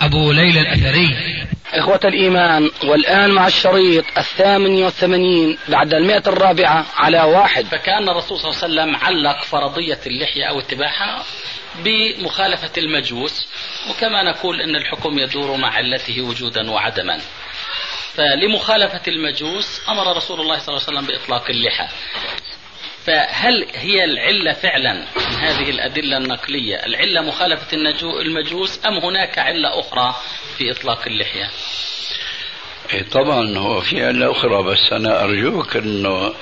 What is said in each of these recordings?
أبو ليلى الأثري. إخوة الإيمان والآن مع الشريط الثامن والثمانين بعد المئة الرابعة على واحد. فكأن الرسول صلى الله عليه وسلم علق فرضية اللحية أو اتباعها بمخالفة المجوس وكما نقول أن الحكم يدور مع علته وجودا وعدما. فلمخالفة المجوس أمر رسول الله صلى الله عليه وسلم بإطلاق اللحى. فهل هي العلة فعلا من هذه الأدلة النقلية؟ العلة مخالفة المجوس أم هناك علة أخرى في إطلاق اللحية؟ طبعا هو في علة أخرى بس أنا أرجوك أنه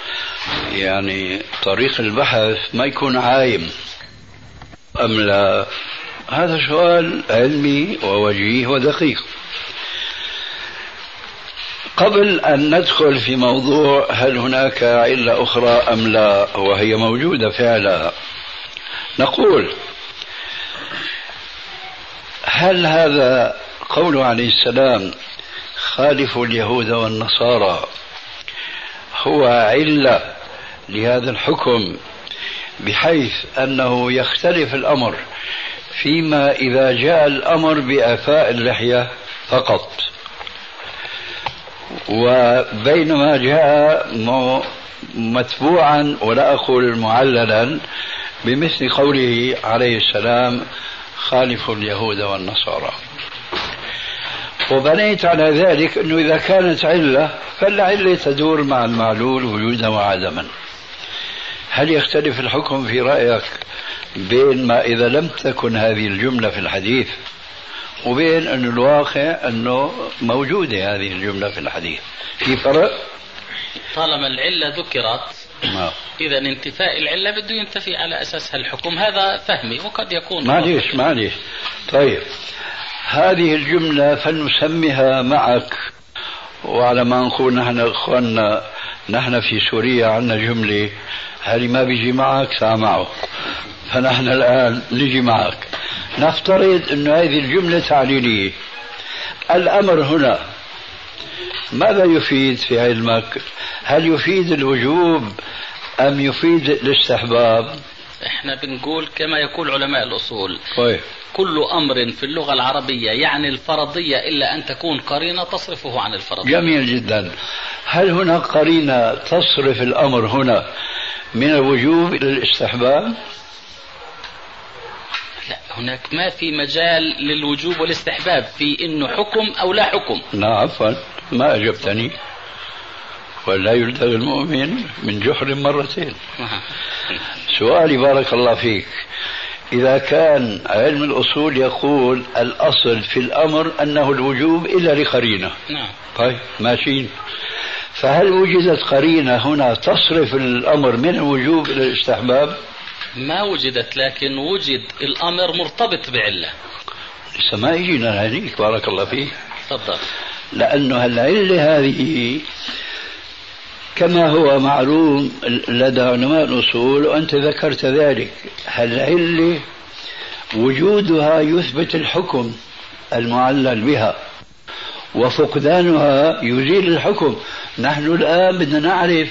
يعني طريق البحث ما يكون عايم. أم لا؟ هذا سؤال علمي ووجيه ودقيق. قبل أن ندخل في موضوع هل هناك علة أخرى أم لا وهي موجودة فعلا. نقول هل هذا قول عليه السلام خالف اليهود والنصارى؟ هو علة لهذا الحكم بحيث أنه يختلف الأمر فيما إذا جاء الأمر بإعفاء اللحية فقط. وبينما جاء متبوعا ولا أقول معللا بمثل قوله عليه السلام خالف اليهود والنصارى. وبنيت على ذلك أنه إذا كانت علة فالعلة تدور مع المعلول وجودا وعدما. هل يختلف الحكم في رأيك بين ما إذا لم تكن هذه الجملة في الحديث وبين أن الواقع أنه موجودة هذه الجملة في الحديث. في فرق طالما العلة ذكرت. إذا انتفاء العلة بده ينتفي على أساسها الحكم. هذا فهمي وقد يكون معليش معليش. طيب. هذه الجملة فلنسميها معك. وعلى ما نقول نحن إخواننا نحن في سوريا عندنا جملة هذه ما بيجي معك سامعه فنحن الآن نجي معك. نفترض أن هذه الجملة تعليلية. الأمر هنا ماذا يفيد في علمك هل يفيد الوجوب أم يفيد الاستحباب؟ إحنا بنقول كما يقول علماء الأصول طيب. كل أمر في اللغة العربية يعني الفرضية إلا أن تكون قرينة تصرفه عن الفرضية. جميل جدا. هل هناك قرينة تصرف الأمر هنا من الوجوب إلى الاستحباب؟ لا هناك ما في مجال للوجوب والاستحباب في إنه حكم أو لا حكم. لا عفوا ما أجبتني. ولا يلدغ المؤمن من جحر مرتين. سؤالي بارك الله فيك. إذا كان علم الأصول يقول الأصل في الأمر أنه الوجوب إلا لقرينة. نعم. طيب ماشيين. فهل وجدت قرينة هنا تصرف الأمر من الوجوب إلى الاستحباب؟ ما وجدت لكن وجد الأمر مرتبط بعلة. لسه ما يجينا هذيك بارك الله فيك. تفضل. لأنه العلة هذه كما هو معلوم لدى علماء الأصول وأنت ذكرت ذلك. العلة وجودها يثبت الحكم المعلل بها وفقدانها يزيل الحكم. نحن الآن بدنا نعرف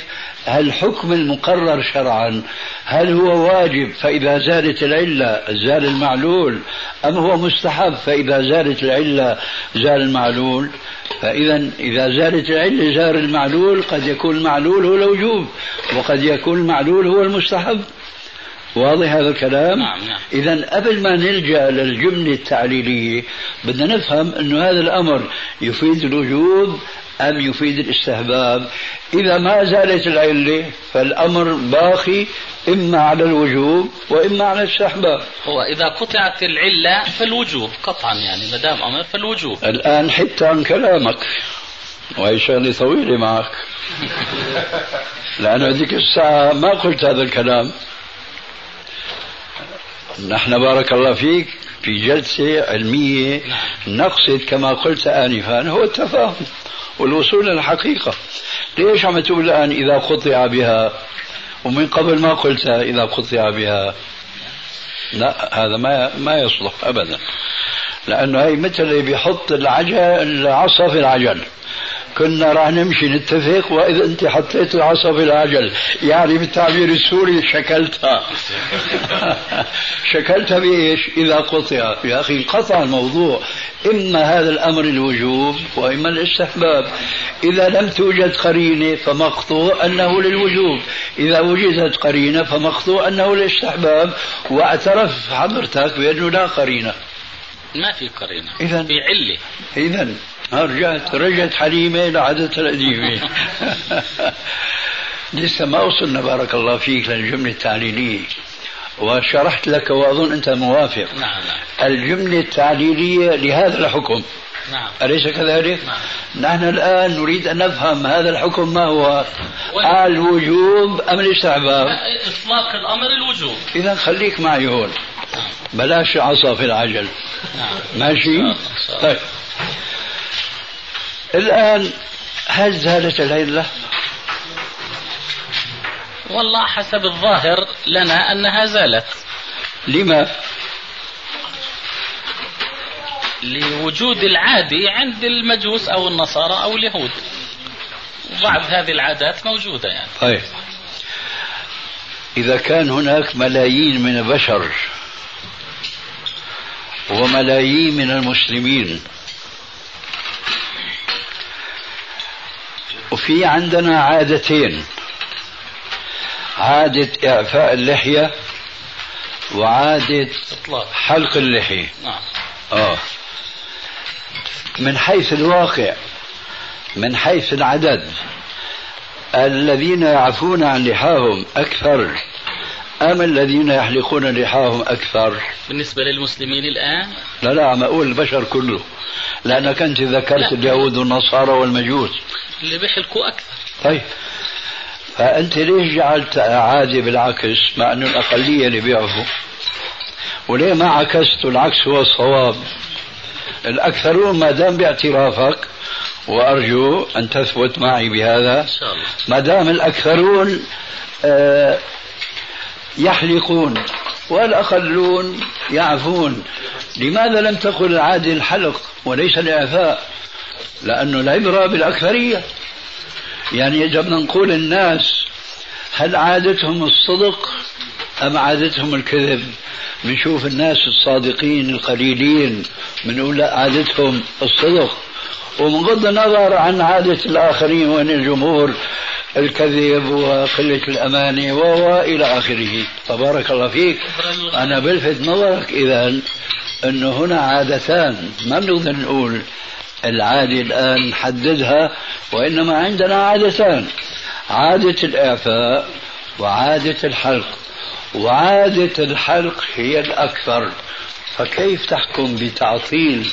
الحكم المقرر شرعا؟ هل هو واجب فإذا زالت العلة زال المعلول؟ أم هو مستحب فإذا زالت العلة زال المعلول؟ فإذا إذا زالت العلة زال المعلول قد يكون المعلول هو الوجوب وقد يكون المعلول هو المستحب. واضح هذا الكلام؟ نعم نعم. إذا قبل ما نلجأ للجملة التعليلية بدنا نفهم أنه هذا الأمر يفيد الوجوب أم يفيد الاستحباب. إذا ما زالت العلة فالأمر باقي إما على الوجوب وإما على الاستحباب. هو إذا قطعت العلة فالوجوب قطعا يعني ما دام أمر فالوجوب. الآن حدت عن كلامك وهي شغلة طويلة معك. لأن هذيك الساعة ما قلت هذا الكلام. نحن بارك الله فيك في جلسة علمية نقصد كما قلت آنفا هو التفاهم والوصول إلى الحقيقة. ليش عم تقول الآن إذا قطع بها؟ ومن قبل ما قلت إذا قطع بها. لا هذا ما ما يصلح أبدا. لأنه هي مثل اللي بيحط العجل العصا في العجل. كنا راح نمشي نتفق وإذا أنت حطيت العصا في العجل يعني بالتعبير السوري شكلتها. شكلتها بإيش؟ إذا قطع. يا أخي انقطع الموضوع. إما هذا الأمر الوجوب وإما الاستحباب. إذا لم توجد قرينة فمقطوع أنه للوجوب. إذا وجدت قرينة فمقطوع أنه للاستحباب. واعترف حضرتك بأنه لا قرينة. ما في قرينة. اذا في علة. اذا رجعت رجعت حليمة لعادتها القديمه لسه ما وصلنا بارك الله فيك للجملة التعليلية. وشرحت لك وأظن أنت موافق. نعم نعم. الجملة التعليلية لهذا الحكم. نعم. أليس كذلك؟ نعم. نحن الآن نريد أن نفهم هذا الحكم ما هو؟ وين؟ الوجوب أم الاستحباب؟ إطلاق الأمر الوجوب. إذا خليك معي هون. بلاش عصا في العجل. نعم. ماشي؟ شاء الله. طيب. الآن هل زالت العلة؟ والله حسب الظاهر لنا أنها زالت لما؟ لوجود العادي عند المجوس أو النصارى أو اليهود بعض هذه العادات موجودة يعني طيب إذا كان هناك ملايين من البشر وملايين من المسلمين وفي عندنا عادتين. عادة إعفاء اللحية وعادة إطلاق. حلق اللحية. نعم. آه. من حيث الواقع من حيث العدد الذين يعفون عن لحاهم أكثر أم الذين يحلقون لحاهم أكثر؟ بالنسبة للمسلمين الآن؟ لا لا عم أقول البشر كله. لأنك أنت ذكرت لا. اليهود والنصارى والمجوس. اللي بيحلقوا أكثر. طيب. فأنت ليش جعلت عادي بالعكس مع أنه الأقلية اللي بيعرفوا؟ وليه ما عكست؟ العكس هو الصواب. الأكثرون ما دام باعترافك وأرجو أن تثبت معي بهذا إن شاء الله. ما دام الأكثرون آه، يحلقون والأقلون يعفون. لماذا لم تقل العادي الحلق وليس الإعفاء؟ لأنه العبرة بالأكثرية. يعني إذا بدنا نقول الناس هل عادتهم الصدق أم عادتهم الكذب؟ بنشوف الناس الصادقين القليلين بنقول لا عادتهم الصدق. وبغض النظر عن عادة الآخرين وأن الجمهور الكذب وقلة الأمانة وإلى آخره. فبارك الله فيك. أنا بلفت نظرك إذا أنه هنا عادتان. ما بنقدر نقول العادة الآن نحددها وإنما عندنا عادتان. عادة الإعفاء وعادة الحلق. وعادة الحلق هي الأكثر. فكيف تحكم بتعطيل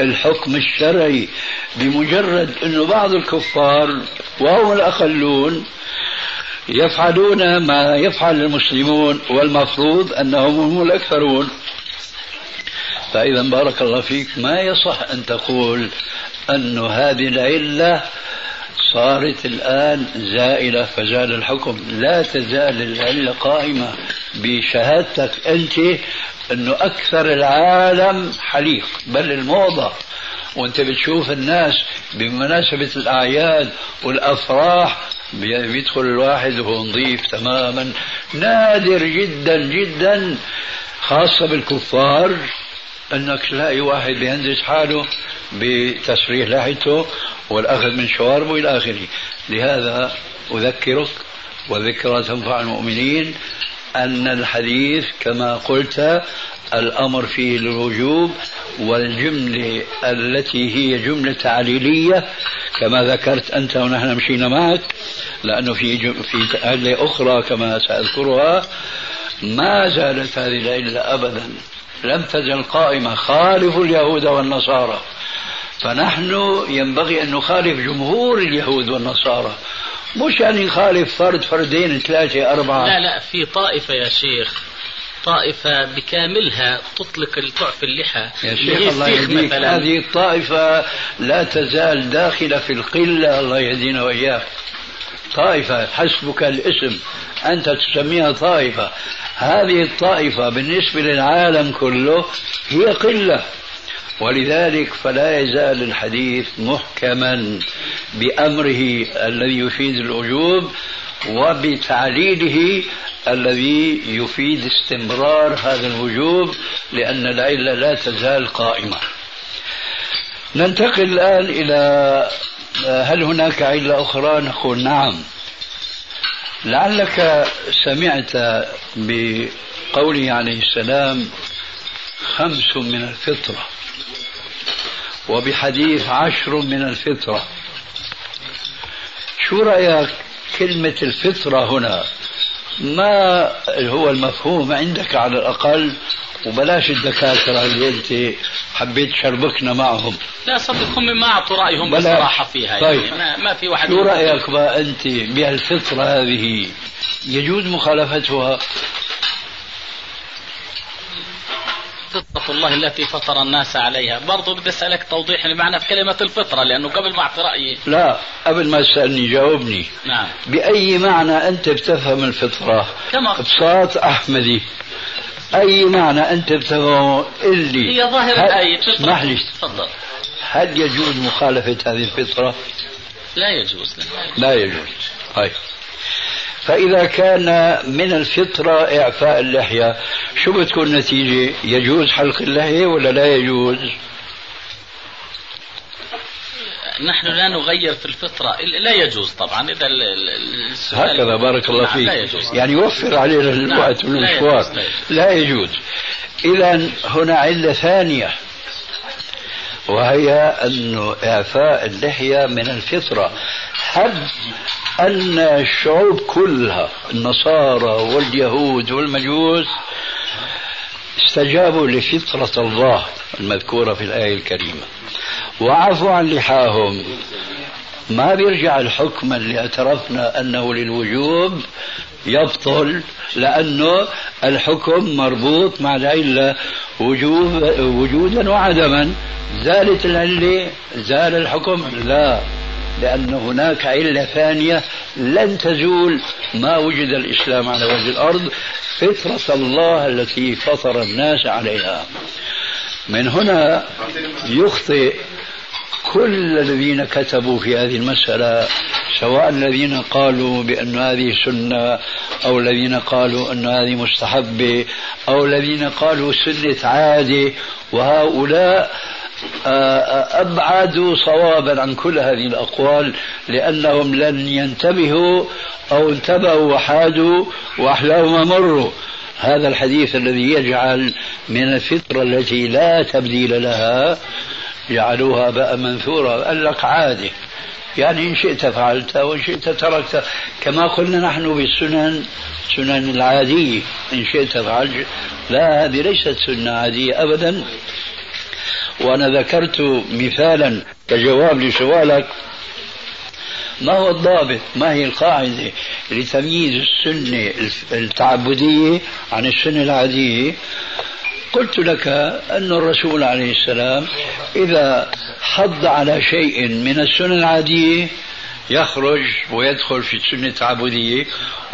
الحكم الشرعي بمجرد أنه بعض الكفار وهم الأقلون يفعلون ما يفعل المسلمون والمفروض أنهم هم الأكثرون. فإذا بارك الله فيك ما يصح أن تقول أن هذه العلة صارت الآن زائلة فزال الحكم. لا تزال العلة قائمة بشهادتك أنت أنه أكثر العالم حليق. بل الموضة. وأنت بتشوف الناس بمناسبة الأعياد والأفراح بيدخل الواحد وهو نظيف تماما. نادر جدا جدا خاصة بالكفار. أنك تلاقي واحد بيهندس حاله بتسريح لحيته والأخذ من شواربه إلى آخره. لهذا أذكرك وذكرى تنفع المؤمنين أن الحديث كما قلت الأمر فيه للوجوب والجملة التي هي جملة تعليلية كما ذكرت أنت ونحن مشينا معك لأنه في جم في عله أخرى كما سأذكرها ما زالت هذه العلة ابدا. لم تزل قائمة. خالف اليهود والنصارى. فنحن ينبغي أن نخالف جمهور اليهود والنصارى. مش يعني نخالف فرد فردين ثلاثة أربعة. لا لا في طائفة يا شيخ. طائفة بكاملها تطلق تعفي اللحى. يا شيخ الله يهديك. هذه الطائفة لا تزال داخلة في القلة. الله يهدينا وإياك. طائفة حسبك الاسم. أنت تسميها طائفة. هذه الطائفة بالنسبة للعالم كله هي قلة. ولذلك فلا يزال الحديث محكما بأمره الذي يفيد الوجوب وبتعليله الذي يفيد استمرار هذا الوجوب لأن العلة لا تزال قائمة. ننتقل الآن إلى هل هناك علة أخرى؟ نقول نعم. لعلك سمعت بقوله عليه السلام خمس من الفطرة وبحديث عشر من الفطرة. شو رأيك كلمة الفطرة هنا؟ ما هو المفهوم عندك على الأقل؟ وبلاش الدكاترة اللي أنت حبيت تشربكنا معهم. لا صدق هم ما أعطوا رأيهم بصراحة فيها طيب. يعني ما, ما في واحد شو رأيك بقى أنت بهالفطرة هذه؟ يجوز مخالفتها؟ فطرة الله التي فطر الناس عليها. برضو بدي أسألك توضيح لمعنى في كلمة الفطرة لأنه قبل ما أعطي رأيي. لا قبل ما تسألني جاوبني. نعم. بأي معنى أنت بتفهم الفطرة؟ كما بساط أحمدي. أي معنى أنت بتفهمه؟ اللي هي ظاهر الآية اسمح لي. تفضل. هل يجوز مخالفة هذه الفطرة؟ لا يجوز. لا, لا يجوز. طيب. فإذا كان من الفطرة إعفاء اللحية شو بتكون النتيجة؟ يجوز حلق اللحية ولا لا يجوز؟ نحن لا نغير في الفطرة. لا يجوز طبعا. إذا هكذا بارك الله نعم فيك. يعني يوفر علينا الوقت نعم والمشوار. لا, لا يجوز. إذا هنا علة ثانية وهي أن إعفاء اللحية من الفطرة. حد أن الشعوب كلها النصارى واليهود والمجوس استجابوا لفطرة الله المذكورة في الآية الكريمة. وعفوا عن لحاهم. ما بيرجع الحكم اللي اعترفنا أنه للوجوب يبطل لأنه الحكم مربوط مع العلة وجوب وجودا وعدما. زالت العلة زال الحكم. لا. لأن هناك علة ثانية لن تزول ما وجد الإسلام على وجه الأرض فطرة الله التي فطر الناس عليها. من هنا يخطئ كل الذين كتبوا في هذه المسألة سواء الذين قالوا بأن هذه سنة أو الذين قالوا أن هذه مستحبة أو الذين قالوا سنة عادة. وهؤلاء أبعدوا صوابا عن كل هذه الأقوال لأنهم لن ينتبهوا أو انتبهوا وحادوا وأحلاهم مروا. هذا الحديث الذي يجعل من الفطرة التي لا تبديل لها جعلوها بقى منثورة قال لك عادي يعني إن شئت فعلت وإن شئت تركت. كما قلنا نحن بالسنن سنن العادية. إن شئت فعلت. لا هذه ليست سنة عادية أبدا. وأنا ذكرت مثالا كجواب لسؤالك. ما هو الضابط؟ ما هي القاعدة لتمييز السنة التعبدية عن السنة العادية؟ قلت لك أن الرسول عليه السلام إذا حض على شيء من السنة العادية يخرج ويدخل في السنة التعبدية.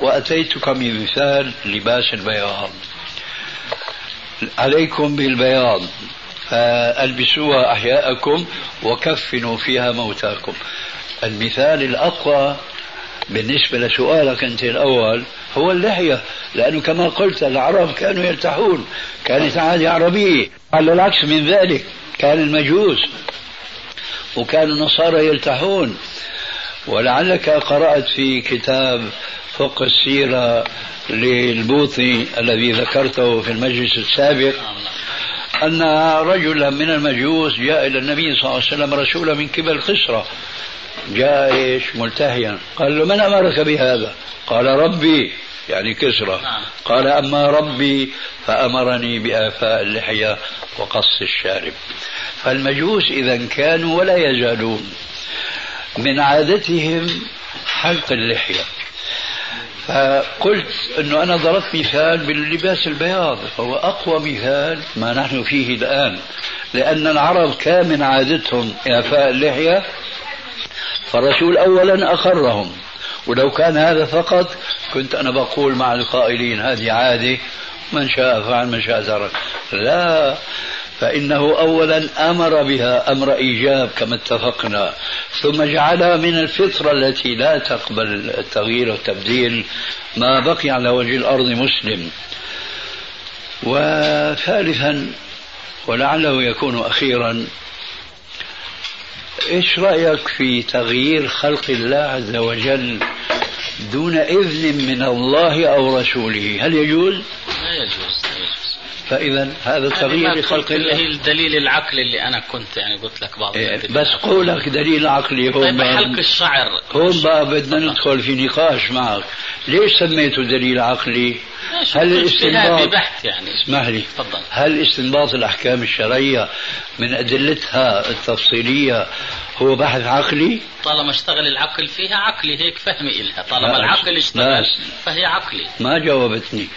وأتيتك بمثال لباس البياض. عليكم بالبياض. فألبسوها أحياءكم وكفنوا فيها موتاكم. المثال الأقوى بالنسبة لسؤالك أنت الأول هو اللحية لأنه كما قلت العرب كانوا يرتاحون كانت عادة عربية على العكس من ذلك كان المجوس. وكان النصارى يرتاحون ولعلك قرأت في كتاب فوق السيرة للبوطي الذي ذكرته في المجلس السابق. أن رجلا من المجوس جاء إلى النبي صلى الله عليه وسلم رسولا من قبل قسرة جاء إيش؟ ملتهيا. قال له من أمرك بهذا؟ قال ربي. يعني كسرة. نعم. قال أما ربي فأمرني بآفاء اللحية وقص الشارب. فالمجوس إذا كانوا ولا يزالون من عادتهم حلق اللحية. فقلت إنه أنا ضربت مثال باللباس البياض فهو أقوى مثال ما نحن فيه الآن. لأن العرب كان من عادتهم إعفاء اللحية فالرسول اولا اقرهم ولو كان هذا فقط كنت أنا بقول مع القائلين هذه عادة من شاء فعل من شاء ترك. لا فإنه أولا أمر بها أمر إيجاب كما اتفقنا ثم جعلها من الفطرة التي لا تقبل التغيير والتبديل ما بقي على وجه الأرض مسلم. وثالثا ولعله يكون أخيرا إيش رأيك في تغيير خلق الله عز وجل دون إذن من الله أو رسوله؟ هل يجوز؟ لا يجوز. فإذا هذا تغيير لخلق اللي الله. هي الدليل العقلي اللي أنا كنت يعني قلت لك بعض إيه، بس. قولك دليل عقلي هون طيب حلق الشعر. هون بقى بدنا ندخل في نقاش معك. ليش سميته دليل عقلي؟ هل الاستنباط بحت يعني. اسمح لي. تفضل. هل استنباط الأحكام الشرعية من أدلتها التفصيلية هو بحث عقلي؟ طالما اشتغل العقل فيها عقلي هيك فهمي إلها. طالما العقل اشتغل. فهي عقلي. ما جاوبتني.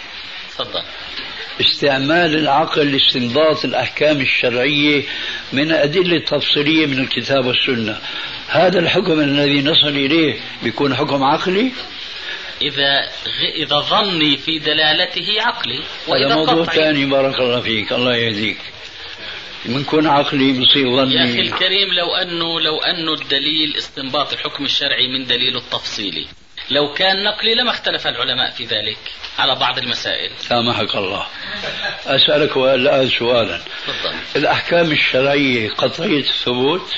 تفضل. استعمال العقل لاستنباط الأحكام الشرعية من أدلة تفصيلية من الكتاب والسنة. هذا الحكم الذي نصل إليه بيكون حكم عقلي؟ إذا غ... إذا ظني في دلالته عقلي هذا وإذا موضوع قطعي. ثاني بارك الله فيك الله يهديك. بنكون عقلي بصير يا أخي ظني الكريم لو أنه لو أنه الدليل استنباط الحكم الشرعي من دليله التفصيلي لو كان نقلي لما اختلف العلماء في ذلك على بعض المسائل. سامحك الله. أسألك الآن سؤالا. تفضل. الأحكام الشرعية قطعية الثبوت؟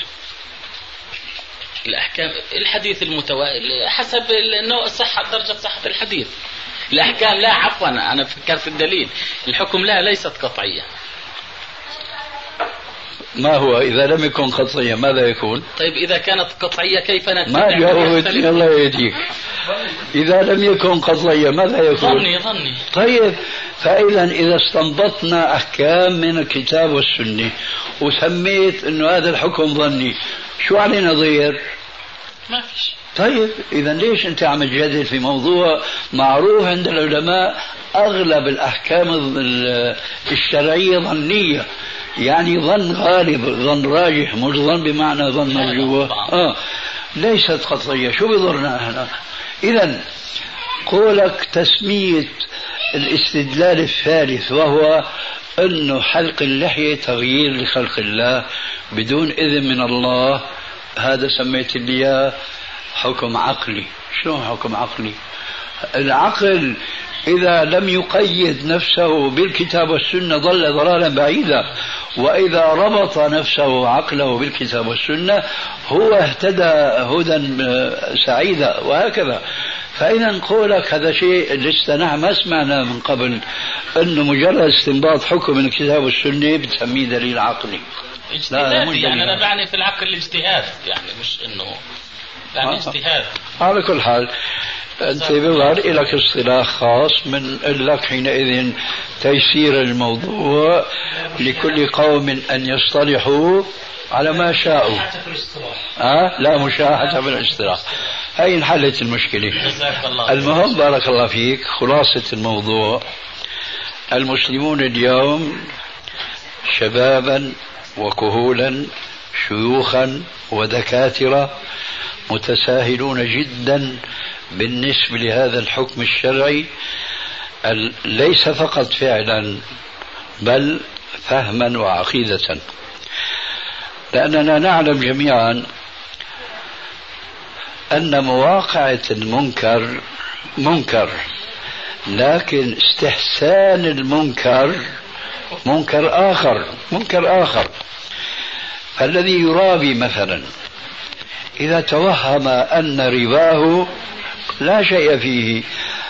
الأحكام الحديث المتوالي حسب النوع صحة درجة صحة الحديث. الأحكام لا عفوا أنا فكرت الدليل. الحكم لا ليست قطعية. ما هو إذا لم يكن قطعيا ماذا يكون؟ طيب إذا كانت قطعية كيف نتبع ما جاوبتني الله يهديك إذا لم يكن قطعيا ماذا يكون؟ ظني ظني. طيب فإذا إذا استنبطنا أحكام من الكتاب والسنة وسميت أنه هذا الحكم ظني شو علينا ضير ما فيش طيب إذا ليش أنت عم تجادل في موضوع معروف عند العلماء؟ أغلب الأحكام ال- الشرعية ظنية. يعني ظن غالب ظن راجح مش ظن بمعنى ظن مرجوة. آه. ليست قطعية شو بضرنا إحنا؟ إذا قولك تسمية الاستدلال الثالث وهو أنه حلق اللحية تغيير لخلق الله بدون إذن من الله. هذا سميت لي حكم عقلي. شلون حكم عقلي؟ العقل إذا لم يقيد نفسه بالكتاب والسنة ضل ضلالا بعيدا وإذا ربط نفسه عقله بالكتاب والسنة هو اهتدى هدى آه، سعيدا وهكذا فإذا قولك هذا شيء لسه نحن ما سمعنا من قبل أنه مجرد استنباط حكم من الكتاب والسنة بتسميه دليل عقلي دليل. يعني أنا بعني في العقل الاجتهاد يعني مش إنه يعني آه. اجتهاد على كل حال أنت بيظهر لك اصطلاح خاص من لك حينئذ تيسير الموضوع لكل قوم أن يصطلحوا على ما شاءوا. أه؟ لا مشاحة في الاصطلاح. هاي انحلت المشكلة. المهم بارك الله فيك خلاصة الموضوع. المسلمون اليوم شبابا وكهولا شيوخا ودكاترة متساهلون جدا بالنسبة لهذا الحكم الشرعي ال- ليس فقط فعلا بل فهما وعقيدة. لأننا نعلم جميعا أن مواقعة المنكر منكر لكن استحسان المنكر منكر آخر منكر آخر. فالذي يرابي مثلا إذا توهم أن رباه لا شيء فيه.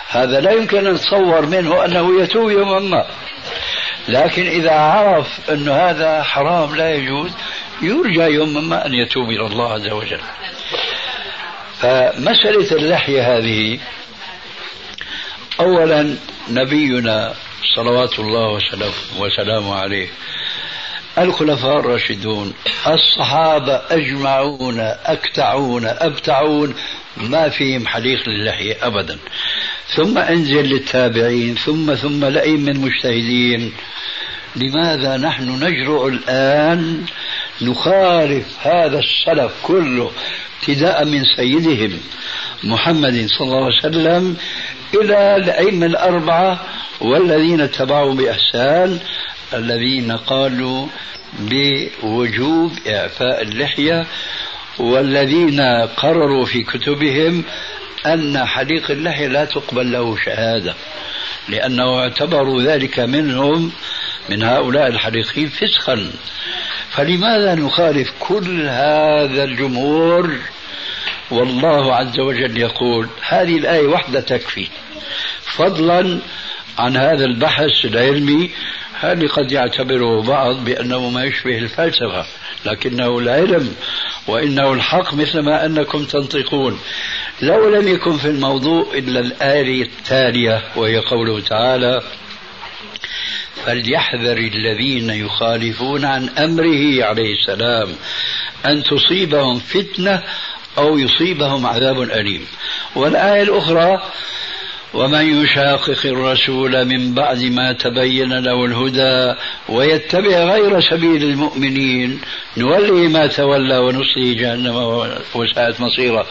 هذا لا يمكن أن نتصور منه أنه يتوب يوما ما. لكن إذا عرف أن هذا حرام لا يجوز يرجى يوما ما أن يتوب إلى الله عز وجل. فمسألة اللحية هذه أولا نبينا صلوات الله وسلامه, عليه الخلفاء الراشدون الصحابة أجمعون أكتعون أبتعون ما فيهم حليق للحية أبدا. ثم أنزل للتابعين ثم ثم لئيم من مجتهدين لماذا نحن نجرؤ الآن نخالف هذا السلف كله ابتداء من سيدهم محمد صلى الله عليه وسلم إلى الأئمة الأربعة والذين اتبعوا بإحسان الذين قالوا بوجوب إعفاء اللحية والذين قرروا في كتبهم أن حليق اللحية لا تقبل له شهادة لأنه اعتبروا ذلك منهم من هؤلاء الحليقين فسخا. فلماذا نخالف كل هذا الجمهور؟ والله عز وجل يقول هذه الآية وحدة تكفي. فضلا عن هذا البحث العلمي هذا قد يعتبره بعض بأنه ما يشبه الفلسفة لكنه العلم وإنه الحق مثل ما أنكم تنطقون. لو لم يكن في الموضوع إلا الآية التالية وهي قوله تعالى فليحذر الذين يخالفون عن أمره عليه السلام أن تصيبهم فتنة أو يصيبهم عذاب أليم. والآية الأخرى ومن يشاقق الرسول من بعد ما تبين له الهدى ويتبع غير سبيل المؤمنين نوليه ما تولى ونصليه جهنم وساءت مصيره.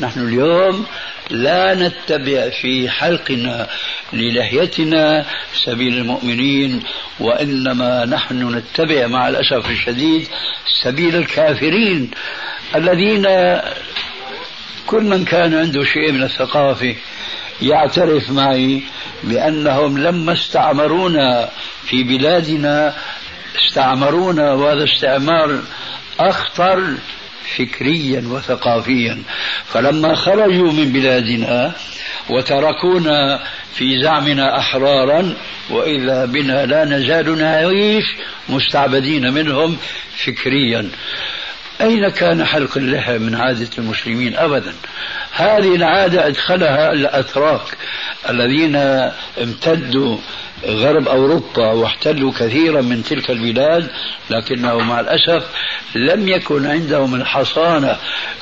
نحن اليوم لا نتبع في حلقنا للحيتنا سبيل المؤمنين وإنما نحن نتبع مع الأسف الشديد سبيل الكافرين الذين كل من كان عنده شيء من الثقافة يعترف معي بأنهم لما استعمرونا في بلادنا استعمرونا وهذا استعمار أخطر فكريا وثقافيا. فلما خرجوا من بلادنا وتركونا في زعمنا أحرارا وإذا بنا لا نزال نعيش مستعبدين منهم فكريا. أين كان حلق اللحى من عادة المسلمين؟ أبدا. هذه العادة أدخلها الأتراك الذين امتدوا غرب أوروبا واحتلوا كثيرا من تلك البلاد لكنه مع الأسف لم يكن عندهم الحصانة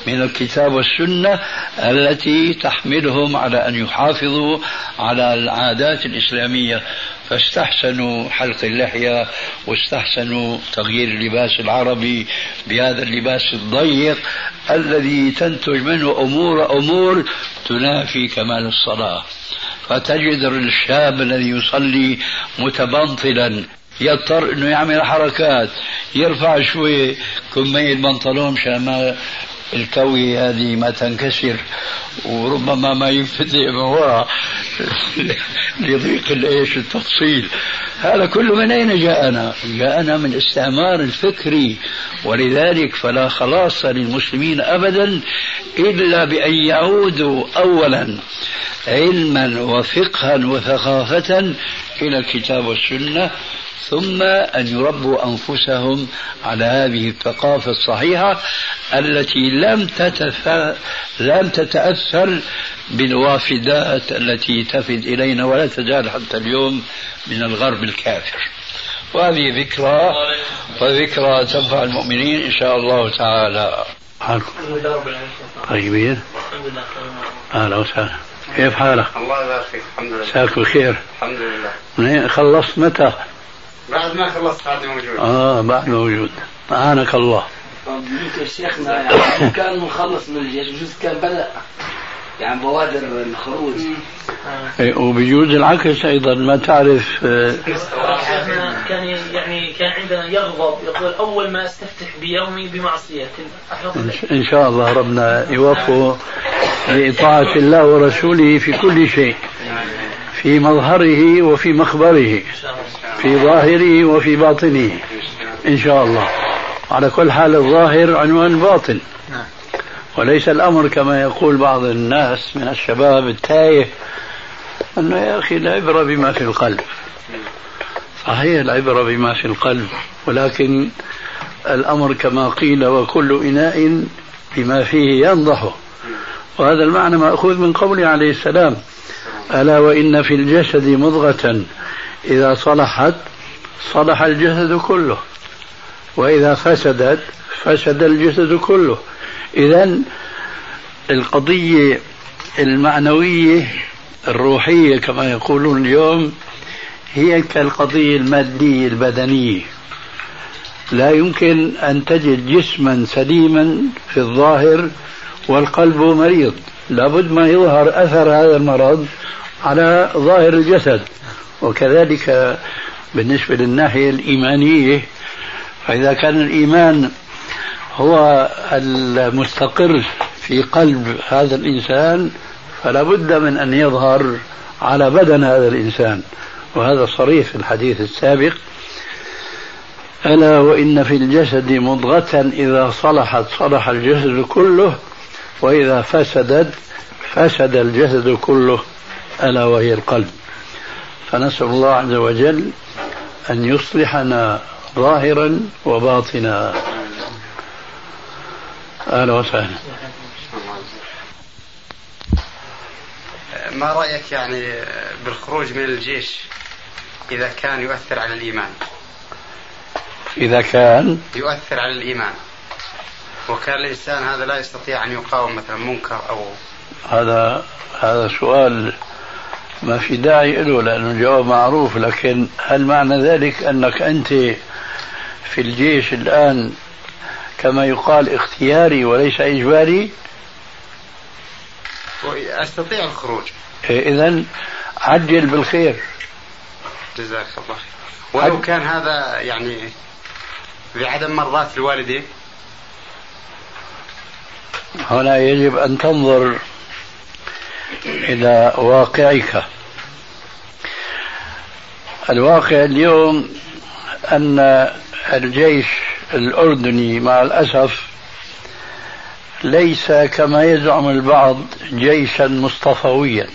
من الكتاب والسنة التي تحملهم على أن يحافظوا على العادات الإسلامية. فاستحسنوا حلق اللحية واستحسنوا تغيير اللباس العربي بهذا اللباس الضيق الذي تنتج منه أمور أمور تنافي كمال الصلاة. فتجد الشاب الذي يصلي متبنطلا يضطر إنه يعمل حركات يرفع شوي كمية البنطلون مشان ما الكوي هذه ما تنكسر وربما ما ينفتح من وراء لضيق الإيش التفصيل هذا كله من أين جاءنا؟ جاءنا من الاستعمار الفكري ولذلك فلا خلاص للمسلمين ابدا إلا بأن يعودوا اولا علما وفقها وثقافه إلى الكتاب والسنة ثم أن يربوا أنفسهم على هذه الثقافة الصحيحة التي لم. لم تتأثر بالوافدات التي تفد إلينا ولا تزال حتى اليوم من الغرب الكافر. وهذه ذكرى وذكرى تنفع المؤمنين إن شاء الله تعالى. حالكم. طيبين؟ أهلا وسهلا. كيف حالك؟ الله يبارك فيك الحمد لله. مساك بخير؟ الحمد لله. خلصت؟ متى؟ بعد ما خلصت بعد موجود آه بعد موجود اعانك الله طب يمكن شيخنا يعني كان مخلص من الجيش بجوز كان بدأ. يعني بوادر الخروج. إيه، وبيجوز العكس أيضا ما تعرف آه، كان يعني كان عندنا يغضب يقول أول ما أستفتح بيومي بمعصية. إن شاء الله ربنا يوفقه لإطاعة الله ورسوله في كل شيء. في مظهره وفي مخبره في ظاهره وفي باطنه إن شاء الله. على كل حال الظاهر عنوان الباطن وليس الأمر كما يقول بعض الناس من الشباب التايه أنه يا أخي العبرة بما في القلب. صحيح العبرة بما في القلب ولكن الأمر كما قيل وكل إناء بما فيه ينضح. وهذا المعنى مأخوذ من قوله عليه السلام ألا وإن في الجسد مضغة. إذا صلحت صلح الجسد كله. وإذا فسدت فسد الجسد كله. إذا القضية المعنوية الروحية كما يقولون اليوم هي كالقضية المادية البدنية. لا يمكن أن تجد جسما سليما في الظاهر والقلب مريض. لابد ما يظهر أثر هذا المرض على ظاهر الجسد. وكذلك بالنسبة للناحية الإيمانية فإذا كان الإيمان هو المستقر في قلب هذا الإنسان فلا بد من أن يظهر على بدن هذا الإنسان. وهذا صريح في الحديث السابق ألا وإن في الجسد مضغة إذا صلحت صلح الجسد كله وإذا فسدت فسد الجسد كله ألا وهي القلب. فنسأل الله عز وجل أن يصلحنا ظاهرا وباطنا. أهلا وسهلا. ما رأيك يعني بالخروج من الجيش إذا كان يؤثر على الإيمان؟ إذا كان يؤثر على الإيمان. وكان الإنسان هذا لا يستطيع أن يقاوم مثلا منكر أو هذا هذا سؤال ما في داعي له لأنه الجواب معروف لكن هل معنى ذلك أنك أنت في الجيش الآن كما يقال اختياري وليس إجباري؟ أستطيع الخروج. إيه، إذا عجل بالخير. جزاك الله خير. ولو كان هذا يعني بعدم مرضاة الوالدين هنا يجب أن تنظر إلى واقعك. الواقع اليوم أن الجيش الأردني مع الأسف ليس كما يزعم البعض جيشا مصطفويا.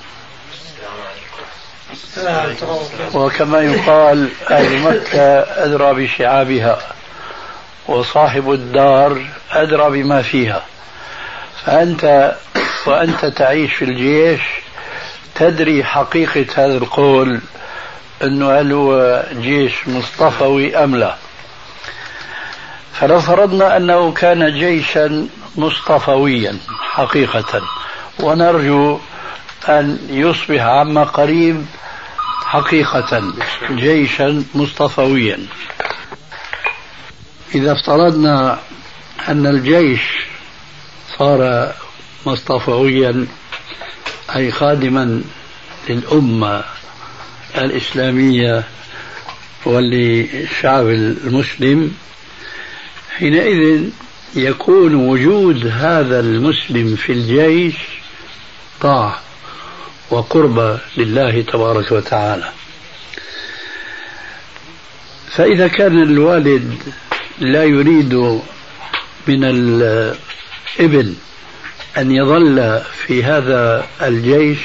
وكما يقال أهل مكة أدرى بشعابها وصاحب الدار أدرى بما فيها. فأنت وأنت تعيش في الجيش تدري حقيقة هذا القول أنه هل هو جيش مصطفوي أم لا. فلو فرضنا أنه كان جيشا مصطفويا حقيقة ونرجو أن يصبح عما قريب حقيقة جيشا مصطفويا. إذا افترضنا أن الجيش صار مصطفويا أي خادما للأمة الإسلامية وللشعب المسلم. حينئذ يكون وجود هذا المسلم في الجيش طاعة وقربة لله تبارك وتعالى. فإذا كان الوالد لا يريد من الابن أن يظل في هذا الجيش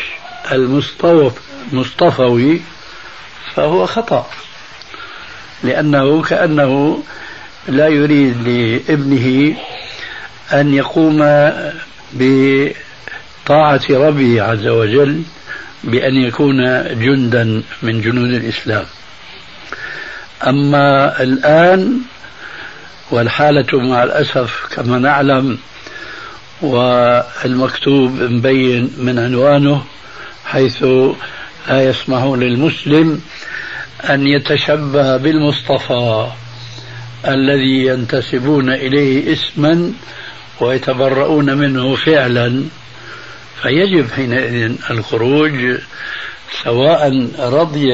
المصطفوي فهو خطأ لأنه كأنه لا يريد لابنه أن يقوم بطاعة ربه عز وجل بأن يكون جندا من جنود الإسلام. أما الآن والحالة مع الأسف كما نعلم والمكتوب مبين من عنوانه حيث لا يسمح للمسلم أن يتشبه بالمصطفى الذي ينتسبون إليه اسما ويتبرؤون منه فعلا. فيجب حينئذ الخروج سواء رضي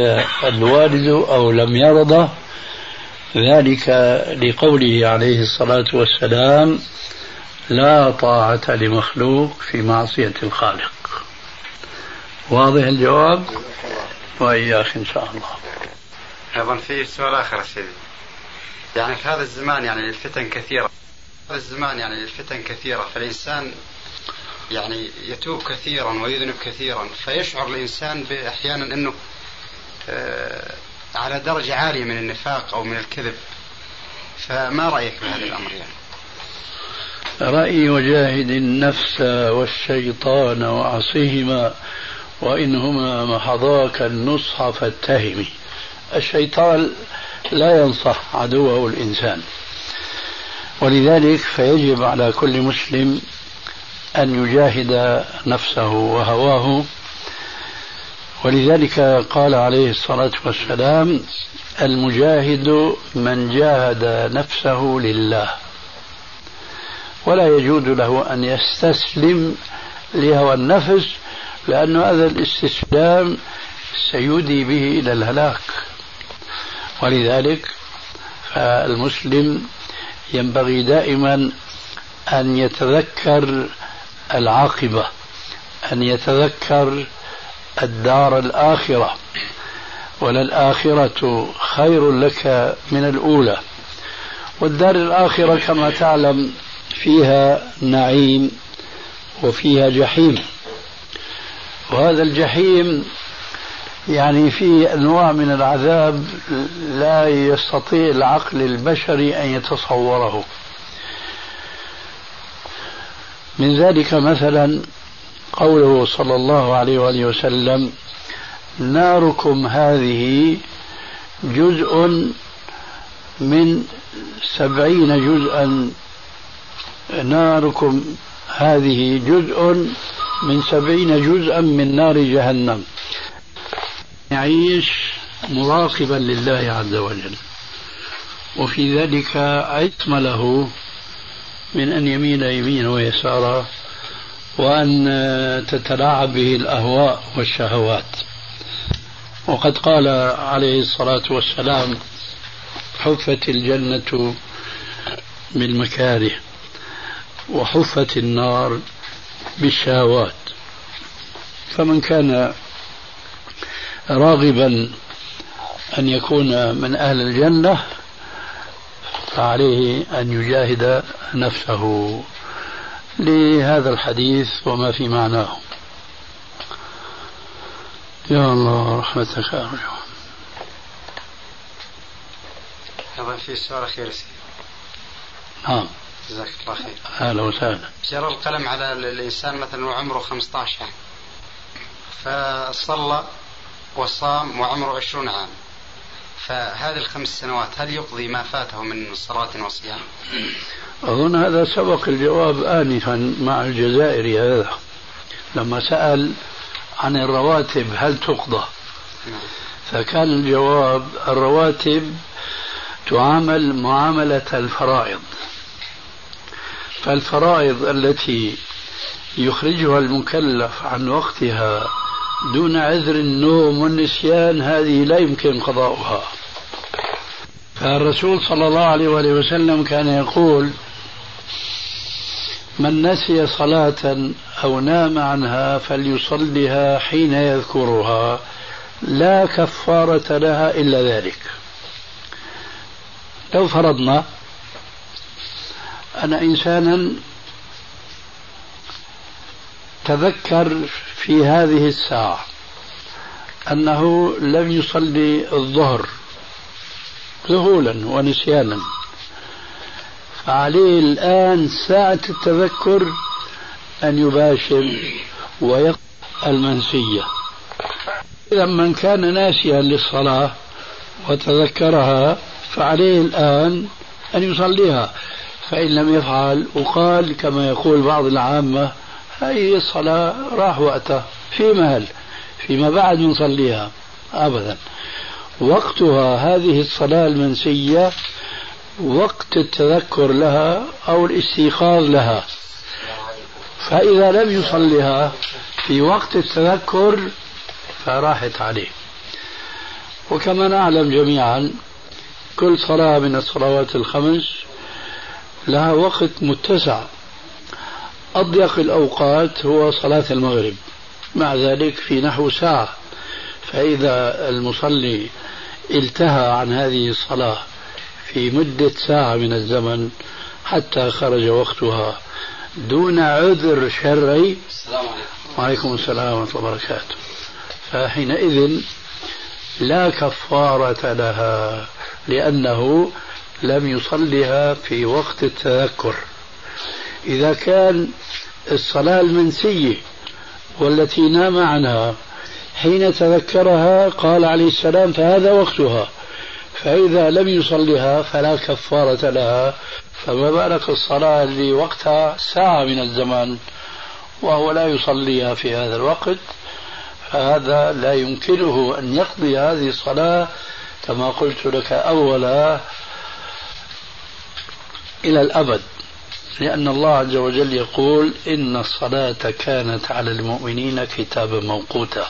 الوالد أو لم يرضى ذلك لقوله عليه الصلاة والسلام لا طاعة لمخلوق في معصية الخالق. واضح الجواب؟ وإياك إن شاء الله. أيضا في سؤال آخر سيدي يعني في هذا الزمان يعني الفتن كثيرة. هذا الزمان يعني الفتن كثيرة. فالإنسان يعني يتوب كثيرا ويذنب كثيرا. فيشعر الإنسان أحيانا أنه آه، على درجة عالية من النفاق أو من الكذب. فما رأيك بهذا الأمر يعني؟ رأي وجاهد النفس والشيطان وعصيهما وإنهما محضاك النصح فاتهمي الشيطان لا ينصح عدوه الإنسان. ولذلك فيجب على كل مسلم أن يجاهد نفسه وهواه. ولذلك قال عليه الصلاة والسلام المجاهد من جاهد نفسه لله. ولا يجوز له أن يستسلم لهوى النفس لأن هذا الاستسلام سيودي به إلى الهلاك. ولذلك فالمسلم ينبغي دائما أن يتذكر العاقبة أن يتذكر الدار الآخرة. وللآخرة خير لك من الأولى. والدار الآخرة كما تعلم فيها نعيم وفيها جحيم. وهذا الجحيم يعني في أنواع من العذاب لا يستطيع العقل البشري أن يتصوره. من ذلك مثلا قوله صلى الله عليه وآله وسلم ناركم هذه جزء من سبعين جزءا ناركم هذه جزء من سبعين جزءا من نار جهنم. يعيش مراقبا لله عز وجل. وفي ذلك عتم له من أن يميل يمينا ويسارا وأن تتلاعب به الأهواء والشهوات. وقد قال عليه الصلاة والسلام حفت الجنة بالمكاره. وحفت النار بالشهوات. فمن كان راغبا أن يكون من أهل الجنة فعليه أن يجاهد نفسه. لهذا الحديث وما في معناه. يا الله رحمتك أرجو أيضا في سؤال أخير نعم. جزاك الله خير. أهلا وسهلا. جرى القلم على الإنسان مثلا وعمره 15 عام. فصلى وصام وعمره 20 عام. فهذه الخمس سنوات هل يقضي ما فاته من صلاة وصيام؟ أظن هذا سبق الجواب آنفا مع الجزائري هذا. لما سأل عن الرواتب هل تقضى؟ نعم. فكان الجواب الرواتب تعامل معاملة الفرائض. فالفرائض التي يخرجها المكلف عن وقتها دون عذر النوم والنسيان هذه لا يمكن قضاؤها. فالرسول صلى الله عليه وآله وسلم كان يقول من نسي صلاة أو نام عنها فليصلها حين يذكرها لا كفارة لها إلا ذلك. لو فرضنا أن إنسانا تذكر في هذه الساعة أنه لم يصلي الظهر ذهولا ونسيانا. فعليه الآن ساعة التذكر أن يباشر ويقضي المنسية. إذا من كان ناسيا للصلاة وتذكرها فعليه الآن أن يصليها. فإن لم يفعل وقال كما يقول بعض العامة هذه الصلاة راح وقتها في مهل فيما بعد نصليها أبدا. وقتها هذه الصلاة المنسية وقت التذكر لها أو الاستيقاظ لها. فإذا لم يصلها في وقت التذكر فراحت عليه. وكما نعلم جميعا كل صلاة من الصلوات الخمس لها وقت متسع. أضيق الأوقات هو صلاة المغرب. مع ذلك في نحو ساعة. فإذا المصلي التهى عن هذه الصلاة في مدة ساعة من الزمن حتى خرج وقتها دون عذر شرعي السلام عليكم. وعليكم السلام ورحمة الله وبركاته. فحينئذ لا كفارة لها لأنه لم يصلها في وقت التذكر. إذا كان الصلاة المنسية والتي نام عنها حين تذكرها قال عليه السلام فهذا وقتها فإذا لم يصلها فلا كفارة لها. فما بالك الصلاة اللي وقتها ساعة من الزمان وهو لا يصليها في هذا الوقت؟ هذا لا يمكنه أن يقضي هذه الصلاة كما قلت لك أولا إلى الأبد لأن الله عز وجل يقول إن الصلاة كانت على المؤمنين كتابا موقوتا.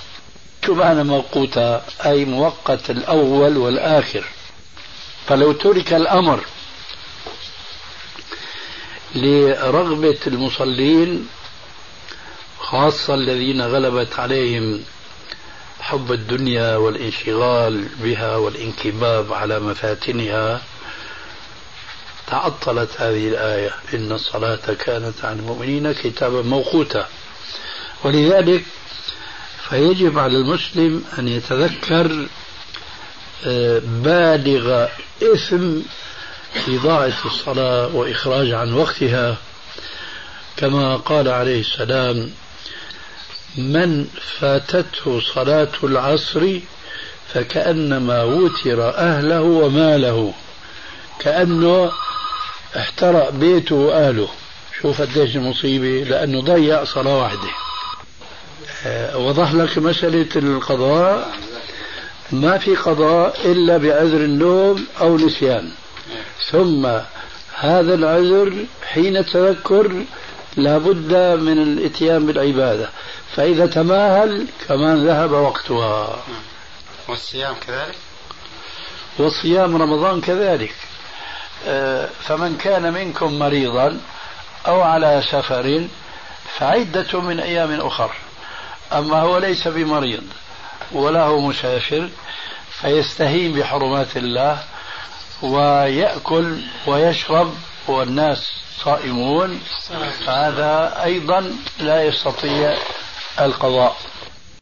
شو معنى موقوتا أي موقت الأول والآخر. فلو ترك الأمر لرغبة المصلين خاصة الذين غلبت عليهم حب الدنيا والانشغال بها والانكباب على مفاتنها تعطلت هذه الآية إن الصلاة كانت على المؤمنين كتابا موقوتا. ولذلك فيجب على المسلم أن يتذكر آه، بالغ إثم إضاعة الصلاة وإخراج عن وقتها. كما قال عليه السلام من فاتته صلاة العصر فكأنما وتر أهله وماله كأنه احترق بيته وأهله. شوف قديش المصيبة لأنه ضيع صلاة واحدة. آه، وضح لك مسألة القضاء. ما في قضاء إلا بعذر النوم أو نسيان. ثم هذا العذر حين التذكر لابد من الإتيان بالعبادة. فإذا تماهل كمان ذهب وقتها. والصيام كذلك؟ وصيام رمضان كذلك. فمن كان منكم مريضا أو على سفر فعدة من أيام أخر. أما هو ليس بمريض ولا هو مسافر فيستهين بحرمات الله ويأكل ويشرب والناس صائمون. فهذا أيضا لا يستطيع القضاء.